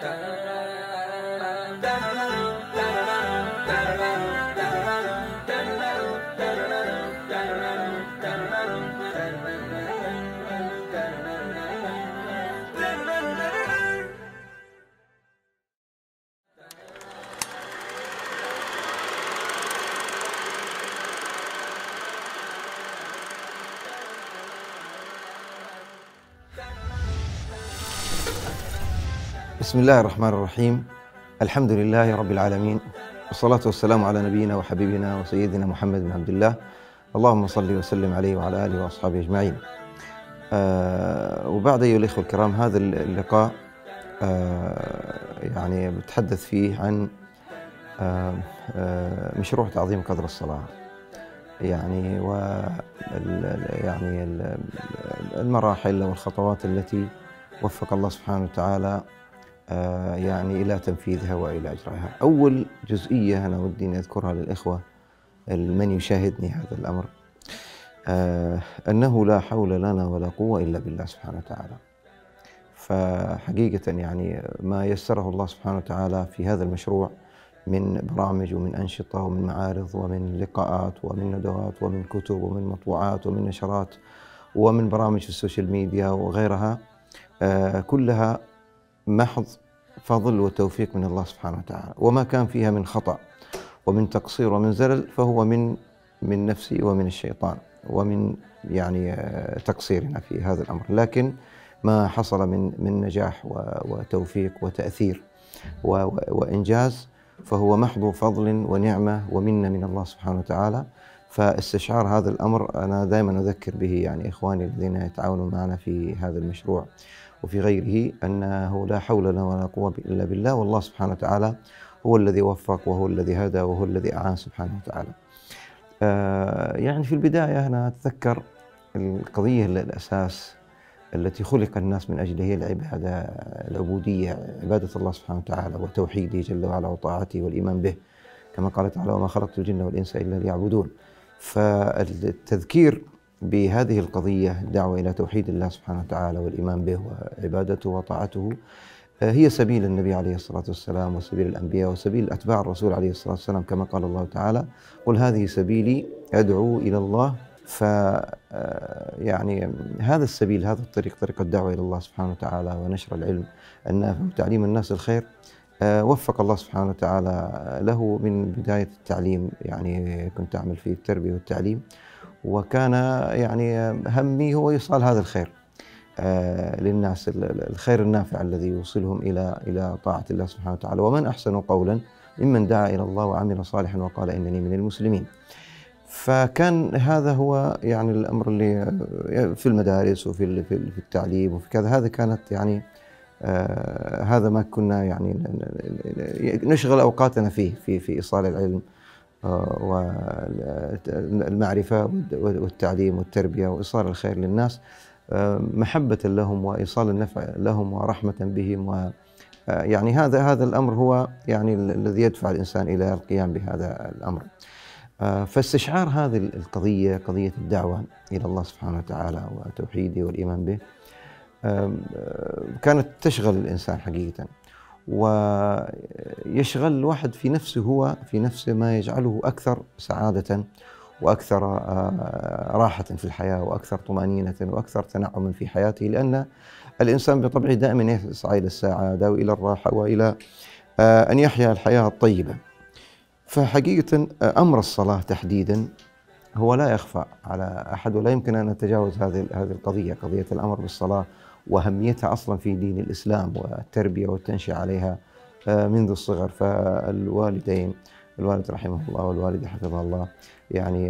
da da بسم الله الرحمن الرحيم الحمد لله رب العالمين والصلاة والسلام على نبينا وحبيبنا وسيدنا محمد بن عبد الله اللهم صل وسلم عليه وعلى آله وأصحابه أجمعين آه وبعد أيها الإخوة الكرام هذا اللقاء آه يعني بتحدث فيه عن آه آه مشروع تعظيم قدر الصلاة يعني و يعني المراحل والخطوات التي وفق الله سبحانه وتعالى يعني إلى تنفيذها وإلى إجرائها. أول جزئية أنا ودي أن أذكرها للإخوة من يشاهدني هذا الأمر أنه لا حول لنا ولا قوة إلا بالله سبحانه وتعالى. فحقيقة يعني ما يسره الله سبحانه وتعالى في هذا المشروع من برامج ومن أنشطة ومن معارض ومن لقاءات ومن ندوات ومن كتب ومن مطبوعات ومن نشرات ومن برامج في السوشيال ميديا وغيرها كلها محض فضل وتوفيق من الله سبحانه وتعالى. وما كان فيها من خطأ ومن تقصير ومن زلل فهو من من نفسي ومن الشيطان ومن يعني تقصيرنا في هذا الأمر. لكن ما حصل من من نجاح وتوفيق وتأثير وإنجاز فهو محض فضل ونعمة ومنة من الله سبحانه وتعالى. فاستشعار هذا الأمر أنا دائما أذكر به يعني إخواني الذين يتعاونون معنا في هذا المشروع. وفي غيره أنه لا حول لنا ولا قوة إلا بالله والله سبحانه وتعالى هو الذي وفق وهو الذي هدى وهو الذي أعان سبحانه وتعالى. آه يعني في البداية أنا أتذكر القضية الأساس التي خلق الناس من أجلها هي العبادة العبودية عبادة الله سبحانه وتعالى وتوحيده جل وعلا وطاعته والإيمان به كما قال تعالى وما خلقت الجن والإنس إلا ليعبدون. فالتذكير بهذه القضية الدعوة إلى توحيد الله سبحانه وتعالى والإيمان به وعبادته وطاعته. هي سبيل النبي عليه الصلاة والسلام وسبيل الأنبياء وسبيل أتباع الرسول عليه الصلاة والسلام كما قال الله تعالى قل هذه سبيلي أدعو إلى الله. ف يعني هذا السبيل هذا الطريق طريق الدعوة إلى الله سبحانه وتعالى ونشر العلم النافع وتعليم الناس الخير. وفق الله سبحانه وتعالى له من بداية التعليم يعني كنت أعمل في التربية والتعليم. وكان يعني همي هو إيصال هذا الخير للناس الخير النافع الذي يوصلهم إلى إلى طاعة الله سبحانه وتعالى. ومن أحسن قولا ممن دعا إلى الله وعمل صالحا وقال إنني من المسلمين. فكان هذا هو يعني الأمر اللي في المدارس وفي في التعليم وفي كذا. هذا كانت يعني آه هذا ما كنا يعني نشغل أوقاتنا فيه في في إيصال العلم والمعرفة والتعليم والتربية وإيصال الخير للناس محبة لهم وإيصال النفع لهم ورحمة بهم و يعني هذا هذا الأمر هو يعني الذي يدفع الإنسان إلى القيام بهذا الأمر. فاستشعار هذه القضية قضية الدعوة إلى الله سبحانه وتعالى وتوحيده والإيمان به كانت تشغل الإنسان حقيقة. ويشغل الواحد في نفسه هو في نفسه ما يجعله أكثر سعادة وأكثر راحة في الحياة وأكثر طمأنينة وأكثر تنعما في حياته لأن الإنسان بطبعه دائما يسعى إلى السعادة وإلى الراحة وإلى أن يحيا الحياة الطيبة. فحقيقة أمر الصلاة تحديدا هو لا يخفى على أحد ولا يمكن أن نتجاوز هذه هذه القضية قضية الأمر بالصلاة وأهميتها أصلا في دين الإسلام والتربية والتنشئة عليها منذ الصغر فالوالدين الوالد رحمه الله والوالدة حفظها الله يعني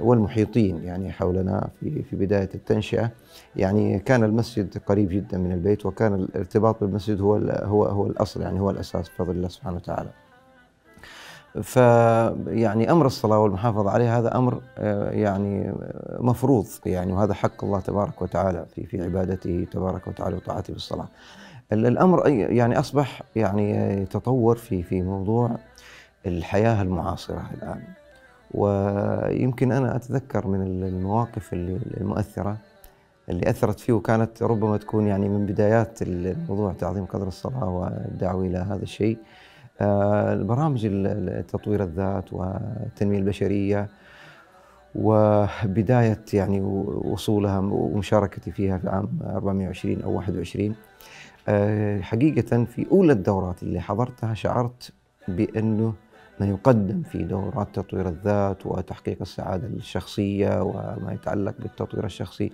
والمحيطين يعني حولنا في في بداية التنشئة يعني كان المسجد قريب جدا من البيت وكان الارتباط بالمسجد هو هو هو الأصل يعني هو الأساس بفضل الله سبحانه وتعالى. فيعني أمر الصلاة والمحافظة عليها هذا أمر يعني مفروض يعني وهذا حق الله تبارك وتعالى في في عبادته تبارك وتعالى وطاعته بالصلاه. الأمر يعني أصبح يعني يتطور في في موضوع الحياة المعاصرة الآن. ويمكن أنا أتذكر من المواقف المؤثرة اللي أثرت فيه وكانت ربما تكون يعني من بدايات الموضوع تعظيم قدر الصلاة والدعوة إلى هذا الشيء آه، البرامج تطوير الذات والتنمية البشرية وبداية يعني وصولها ومشاركتي فيها في عام 420 أو 21 آه، حقيقة في أولى الدورات اللي حضرتها شعرت بأنه ما يقدم في دورات تطوير الذات وتحقيق السعادة الشخصية وما يتعلق بالتطوير الشخصي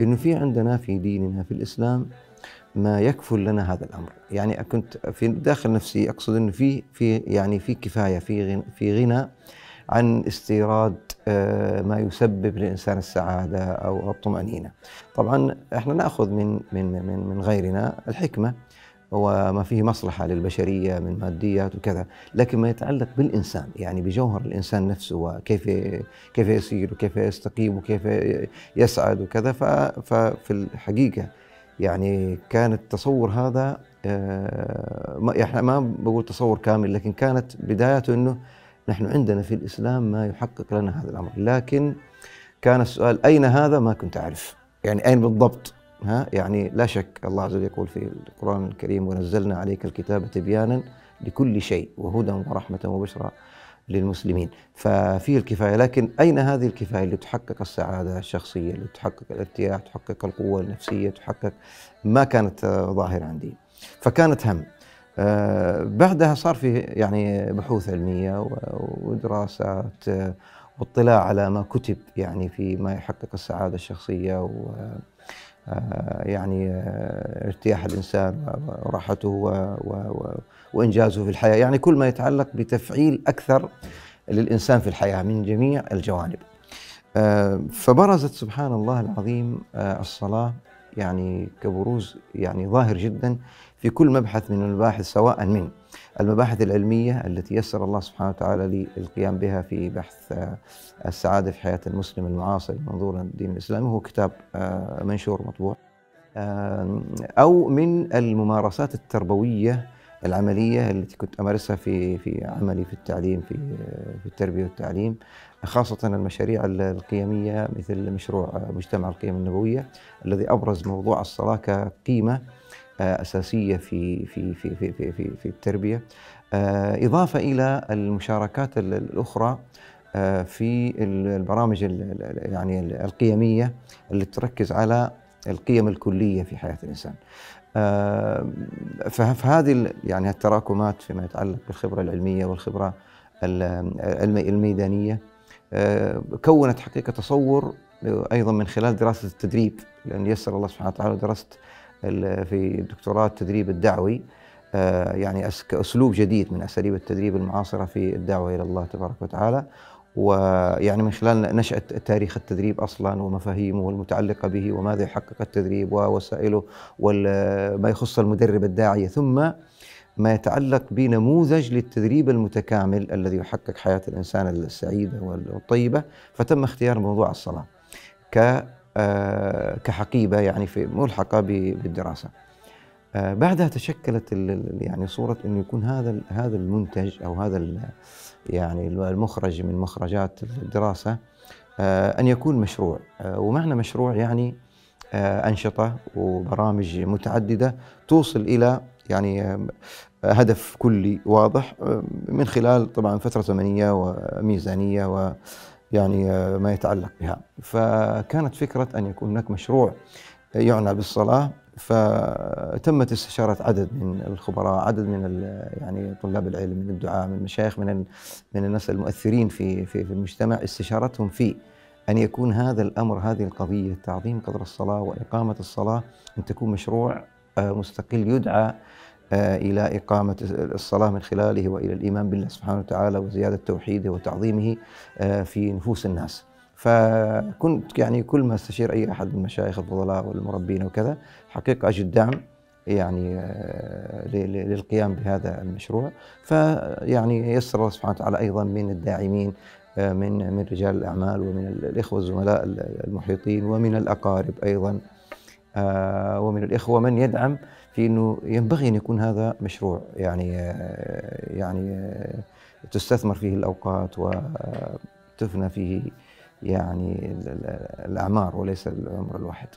إنه في عندنا في ديننا في الإسلام ما يكفل لنا هذا الأمر، يعني كنت في داخل نفسي أقصد إنه في في يعني في كفاية في غنى في غنى عن استيراد آه، ما يسبب للإنسان السعادة أو الطمأنينة. طبعا إحنا نأخذ من من من من غيرنا الحكمة وما فيه مصلحة للبشرية من ماديات وكذا لكن ما يتعلق بالإنسان. يعني بجوهر الإنسان نفسه وكيف كيف يسير وكيف يستقيم وكيف يسعد وكذا. ففي الحقيقة يعني كان التصور هذا آه، إحنا ما بقول تصور كامل لكن كانت بدايته إنه نحن عندنا في الإسلام ما يحقق لنا هذا الأمر. لكن كان السؤال أين هذا؟ ما كنت أعرف. يعني أين بالضبط؟ ها؟ يعني لا شك الله عز وجل يقول في القرآن الكريم ونزلنا عليك الكتاب تبيانا لكل شيء وهدى ورحمة وبشرى للمسلمين. ففيه الكفاية لكن أين هذه الكفاية اللي تحقق السعادة الشخصية اللي تحقق الارتياح تحقق القوة النفسية تحقق ما كانت ظاهرة عندي؟ فكانت هم. آه، بعدها صار في يعني بحوث علمية ودراسات واطلاع على ما كتب يعني في ما يحقق السعادة الشخصية آه، يعني آه، ارتياح الإنسان وراحته وإنجازه في الحياة، يعني كل ما يتعلق بتفعيل أكثر للإنسان في الحياة من جميع الجوانب. آه، فبرزت سبحان الله العظيم الصلاة يعني كبروز يعني ظاهر جدا في كل مبحث من المباحث سواء من المباحث العلمية التي يسر الله سبحانه وتعالى للقيام بها في بحث آه، السعادة في حياة المسلم المعاصر منظور الدين الإسلامي هو كتاب آه، منشور مطبوع آه، أو من الممارسات التربوية العملية التي كنت أمارسها في في عملي في التعليم في في التربية والتعليم خاصة المشاريع القيمية مثل مشروع مجتمع القيم النبوية الذي أبرز موضوع الصلاة كقيمة أساسية في في في في في, في, في التربية. آه، إضافة إلى المشاركات الأخرى آه، في البرامج يعني القيمية اللي تركز على القيم الكلية في حياة الإنسان. آه، فهذه يعني التراكمات فيما يتعلق بالخبرة العلمية والخبرة الميدانية كونت حقيقة تصور أيضا من خلال دراسة التدريب لأن يسر الله سبحانه وتعالى درست في دكتوراه التدريب الدعوي آه، يعني كأسلوب جديد من أساليب التدريب المعاصرة في الدعوة إلى الله تبارك وتعالى. ويعني من خلال نشأة تاريخ التدريب أصلا ومفاهيمه المتعلقة به وماذا يحقق التدريب ووسائله وما يخص المدرب الداعية ثم ما يتعلق بنموذج للتدريب المتكامل الذي يحقق حياة الإنسان السعيدة والطيبة فتم اختيار موضوع الصلاة آه، كحقيبة يعني في ملحقة بالدراسة. آه، بعدها تشكلت يعني صورة إنه يكون هذا هذا المنتج أو هذا يعني المخرج من مخرجات الدراسة آه، أن يكون مشروع. ومعنى مشروع يعني أنشطة وبرامج متعددة توصل إلى يعني هدف كلي واضح من خلال طبعا فترة زمنية وميزانية و يعني آه، ما يتعلق بها. فكانت فكرة أن يكون هناك مشروع يعنى بالصلاة فتمت استشارة عدد من الخبراء عدد من يعني طلاب العلم من الدعاء من المشايخ من من الناس المؤثرين في في في المجتمع استشارتهم في أن يكون هذا الأمر هذه القضية تعظيم قدر الصلاة وإقامة الصلاة أن تكون مشروع آه، مستقل يدعى آه، إلى إقامة الصلاة من خلاله وإلى الإيمان بالله سبحانه وتعالى وزيادة توحيده وتعظيمه آه، في نفوس الناس. فكنت يعني كل ما أستشير أي أحد من المشايخ الفضلاء والمربين وكذا حقيقة أجد دعم يعني آه، للقيام بهذا المشروع. فيعني يسر الله سبحانه وتعالى أيضا من الداعمين من من رجال الأعمال ومن الإخوة الزملاء المحيطين ومن الأقارب أيضا ومن الإخوة من يدعم في إنه ينبغي أن يكون هذا مشروع يعني يعني تستثمر فيه الأوقات وتفنى فيه يعني الأعمار وليس العمر الواحد.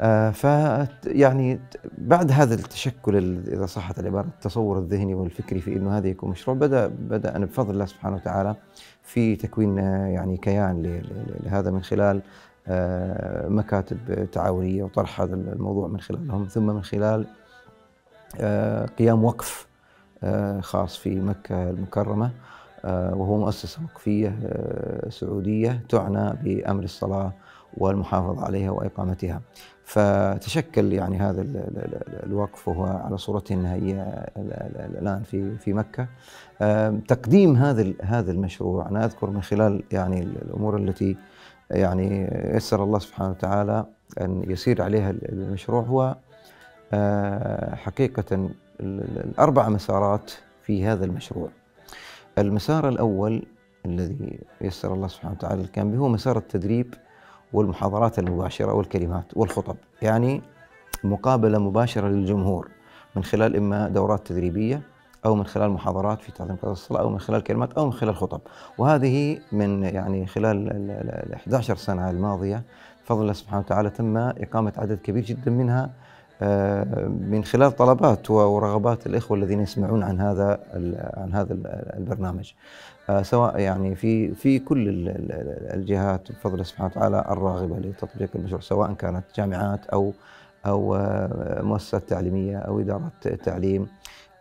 آه، ف يعني بعد هذا التشكل إذا صحت العبارة التصور الذهني والفكري في إنه هذا يكون مشروع بدا بدأ بفضل الله سبحانه وتعالى في تكوين آه، يعني كيان لهذا من خلال آه، مكاتب تعاونية وطرح هذا الموضوع من خلالهم ثم من خلال قيام وقف خاص في مكة المكرمة وهو مؤسسه وقفية سعودية تعنى بأمر الصلاة والمحافظة عليها وإقامتها. فتشكل يعني هذا الوقف وهو على صورته النهائيه الآن في في مكة تقديم هذا هذا المشروع أنا أذكر من خلال يعني الأمور التي يعني يسر الله سبحانه وتعالى أن يسير عليها المشروع هو آه، حقيقة الأربع مسارات في هذا المشروع المسار الأول الذي يسر الله سبحانه وتعالى كان به هو مسار التدريب والمحاضرات المباشرة والكلمات والخطب يعني مقابلة مباشرة للجمهور من خلال إما دورات تدريبية أو من خلال محاضرات في تعظيم قضاء الصلاة أو من خلال كلمات أو من خلال خطب. وهذه من يعني خلال ال 11 سنة الماضية بفضل الله سبحانه وتعالى تم إقامة عدد كبير جدا منها من خلال طلبات ورغبات الإخوة الذين يسمعون عن هذا عن هذا البرنامج آه، سواء يعني في في كل الجهات بفضل سبحانه وتعالى الراغبة لتطبيق المشروع سواء كانت جامعات أو أو آه، مؤسسات تعليمية أو إدارات تعليم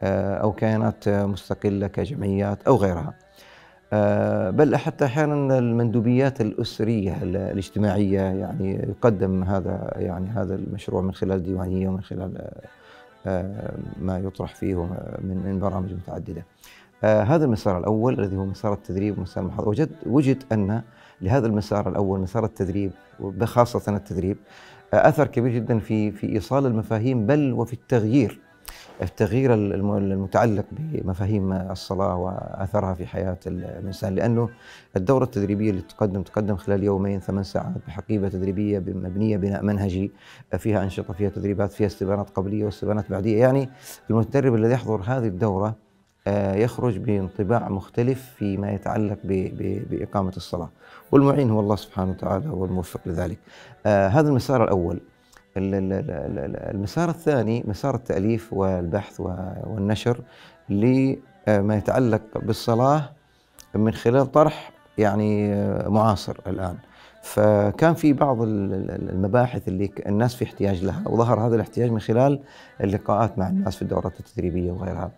آه، أو كيانات مستقلة كجمعيات أو غيرها. بل حتى أحيانا المندوبيات الأسرية الاجتماعية يعني يقدم هذا يعني هذا المشروع من خلال ديوانية ومن خلال ما يطرح فيه من برامج متعددة. آه هذا المسار الأول الذي هو مسار التدريب ومسار المحاضرة وجد وجد أن لهذا المسار الأول مسار التدريب وبخاصة التدريب آه أثر كبير جدا في في إيصال المفاهيم بل وفي التغيير التغيير المتعلق بمفاهيم الصلاة وأثرها في حياة الإنسان لأنه الدورة التدريبية اللي تقدم تقدم خلال يومين ثمان ساعات بحقيبة تدريبية مبنية بناء منهجي فيها أنشطة فيها تدريبات فيها استبانات قبلية واستبانات بعدية. يعني المتدرب الذي يحضر هذه الدورة آه، يخرج بانطباع مختلف فيما يتعلق بإقامة الصلاة. والمعين هو الله سبحانه وتعالى هو الموفق لذلك. آه، هذا المسار الأول. المسار الثاني مسار التأليف والبحث والنشر لما يتعلق بالصلاة من خلال طرح يعني آه، معاصر الآن. فكان في بعض المباحث اللي الناس في احتياج لها وظهر هذا الاحتياج من خلال اللقاءات مع الناس في الدورات التدريبية وغيرها.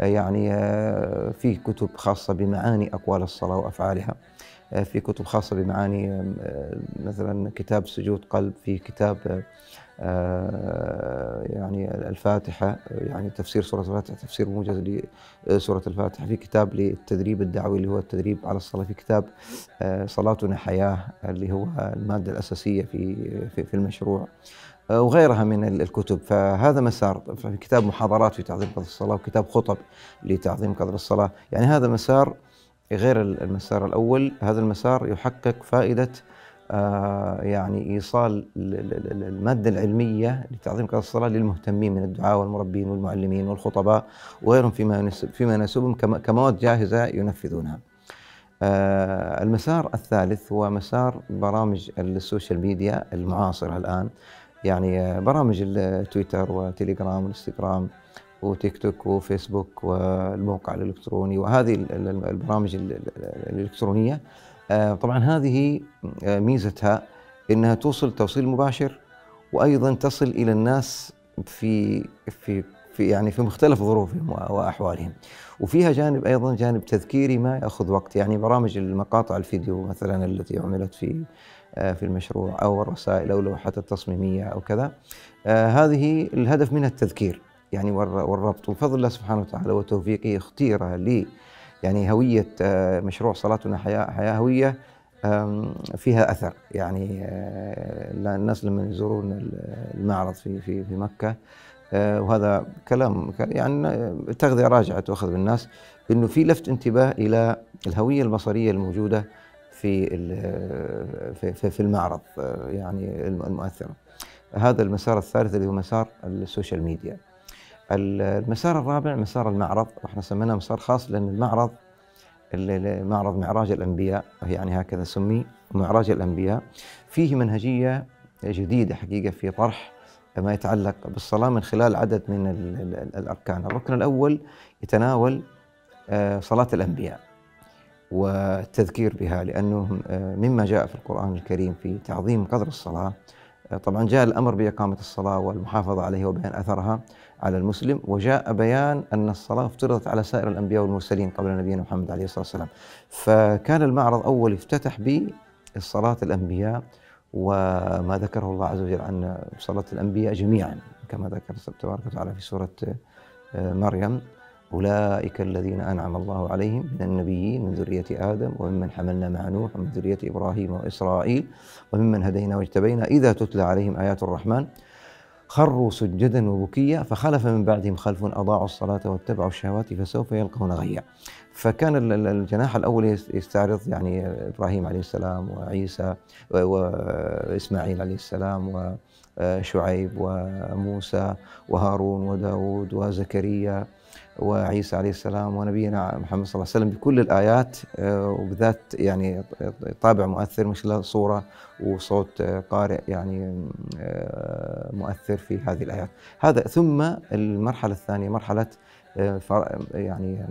يعني آه، في كتب خاصة بمعاني أقوال الصلاة وأفعالها. آه، في كتب خاصة بمعاني آه، مثلا كتاب سجود قلب في كتاب يعني الفاتحة يعني تفسير سورة الفاتحة تفسير موجز لسورة الفاتحة في كتاب للتدريب الدعوي اللي هو التدريب على الصلاة في كتاب صلاتنا حياة اللي هو المادة الأساسية في في المشروع وغيرها من الكتب. فهذا مسار في كتاب محاضرات في تعظيم قدر الصلاة وكتاب خطب لتعظيم قدر الصلاة يعني هذا مسار غير المسار الأول هذا المسار يحقق فائدة آه يعني إيصال المادة العلمية لتعظيم قدر الصلاة للمهتمين من الدعاء والمربين والمعلمين والخطباء وغيرهم فيما فيما يناسبهم كمواد جاهزة ينفذونها. آه المسار الثالث هو مسار برامج ال social media المعاصرة الآن يعني برامج التويتر وتليجرام والانستغرام وتيك توك وفيسبوك والموقع الإلكتروني وهذه البرامج الإلكترونية. آه، طبعا هذه آه، ميزتها إنها توصل توصيل مباشر وأيضا تصل إلى الناس في في في يعني في مختلف ظروفهم وأحوالهم. وفيها جانب أيضا جانب تذكيري ما يأخذ وقت. يعني برامج المقاطع الفيديو مثلا التي عملت في آه، في المشروع أو الرسائل أو اللوحات التصميمية أو كذا. هذه الهدف منها التذكير. يعني والربط وبفضل الله سبحانه وتعالى وتوفيقه اختير لي يعني هوية آه، مشروع صلاتنا حياة حياة هوية فيها أثر يعني الناس لما يزورون المعرض في في في مكة وهذا كلام يعني تغذية راجعة تؤخذ بالناس إنه في لفت انتباه إلى الهوية البصرية الموجودة في في في المعرض يعني المؤثرة. هذا المسار الثالث اللي هو مسار السوشيال ميديا. المسار الرابع مسار المعرض وإحنا سميناه مسار خاص لأن المعرض معرض معراج الأنبياء يعني هكذا سمي معراج الأنبياء. فيه منهجية جديدة حقيقة في طرح ما يتعلق بالصلاة من خلال عدد من الأركان. الركن الأول يتناول صلاة الأنبياء والتذكير بها لأنه مما جاء في القرآن الكريم في تعظيم قدر الصلاة. طبعا جاء الأمر بإقامة الصلاة والمحافظة عليها وبيان أثرها. على المسلم وجاء بيان أن الصلاة افترضت على سائر الأنبياء والمرسلين قبل نبينا محمد عليه الصلاة والسلام. فكان المعرض أول افتتح بالصلاة الأنبياء وما ذكره الله عز وجل عن صلاة الأنبياء جميعا كما ذكر تبارك وتعالى في سورة آه، مريم. أولئك الذين أنعم الله عليهم من النبيين من ذرية آدم وممن حملنا مع نوح ومن ذرية إبراهيم وإسرائيل وممن هدينا واجتبينا إذا تتلى عليهم آيات الرحمن. خروا سجدا وبكيا فخلف من بعدهم خلف أضاعوا الصلاة واتبعوا الشهوات فسوف يلقون غيا. فكان الجناح الأول يستعرض يعني إبراهيم عليه السلام وعيسى وإسماعيل عليه السلام وشعيب وموسى وهارون وداود وزكريا. وعيسى عليه السلام ونبينا محمد صلى الله عليه وسلم بكل الآيات آه، وبذات يعني طابع مؤثر خلال صورة وصوت قارئ يعني آه، مؤثر في هذه الآيات. هذا ثم المرحلة الثانية مرحلة آه، يعني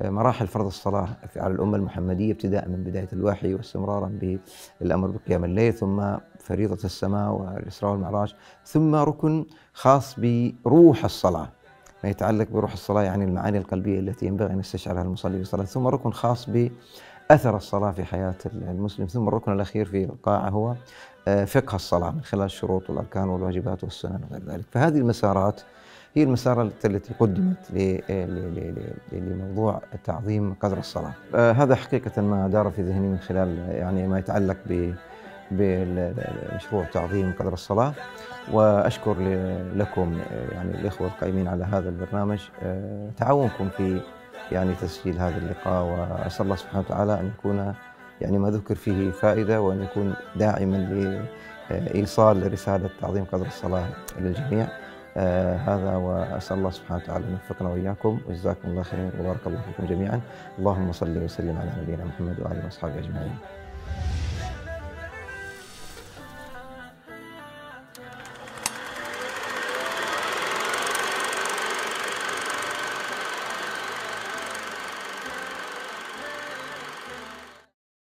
مراحل فرض الصلاة على الأمة المحمدية ابتداء من بداية الوحي واستمرارا بالأمر بقيام الليل ثم فريضة السماء والإسراء والمعراج ثم ركن خاص بروح الصلاة. ما يتعلق بروح الصلاة يعني المعاني القلبية التي ينبغي أن يستشعرها المصلي في الصلاة. ثم ركن خاص بأثر الصلاة في حياة المسلم. ثم الركن الأخير في القاعة هو آه، فقه الصلاة من خلال الشروط والأركان والواجبات والسنن وغير ذلك. فهذه المسارات هي المسارات التي قدمت لموضوع تعظيم قدر الصلاة. آه، هذا حقيقة ما دار في ذهني من خلال يعني ما يتعلق بمشروع تعظيم قدر الصلاة. وأشكر لكم يعني الإخوة القائمين على هذا البرنامج آه، تعاونكم في يعني تسجيل هذا اللقاء. وأسأل الله سبحانه وتعالى أن يكون يعني ما ذكر فيه فائدة وأن يكون داعما لإيصال رسالة تعظيم قدر الصلاة إلى الجميع آه هذا وأسأل الله سبحانه وتعالى أن يوفقنا وإياكم. وجزاكم الله خير وبارك الله فيكم جميعا. اللهم صل وسلم على نبينا محمد وآله وأصحابه أجمعين.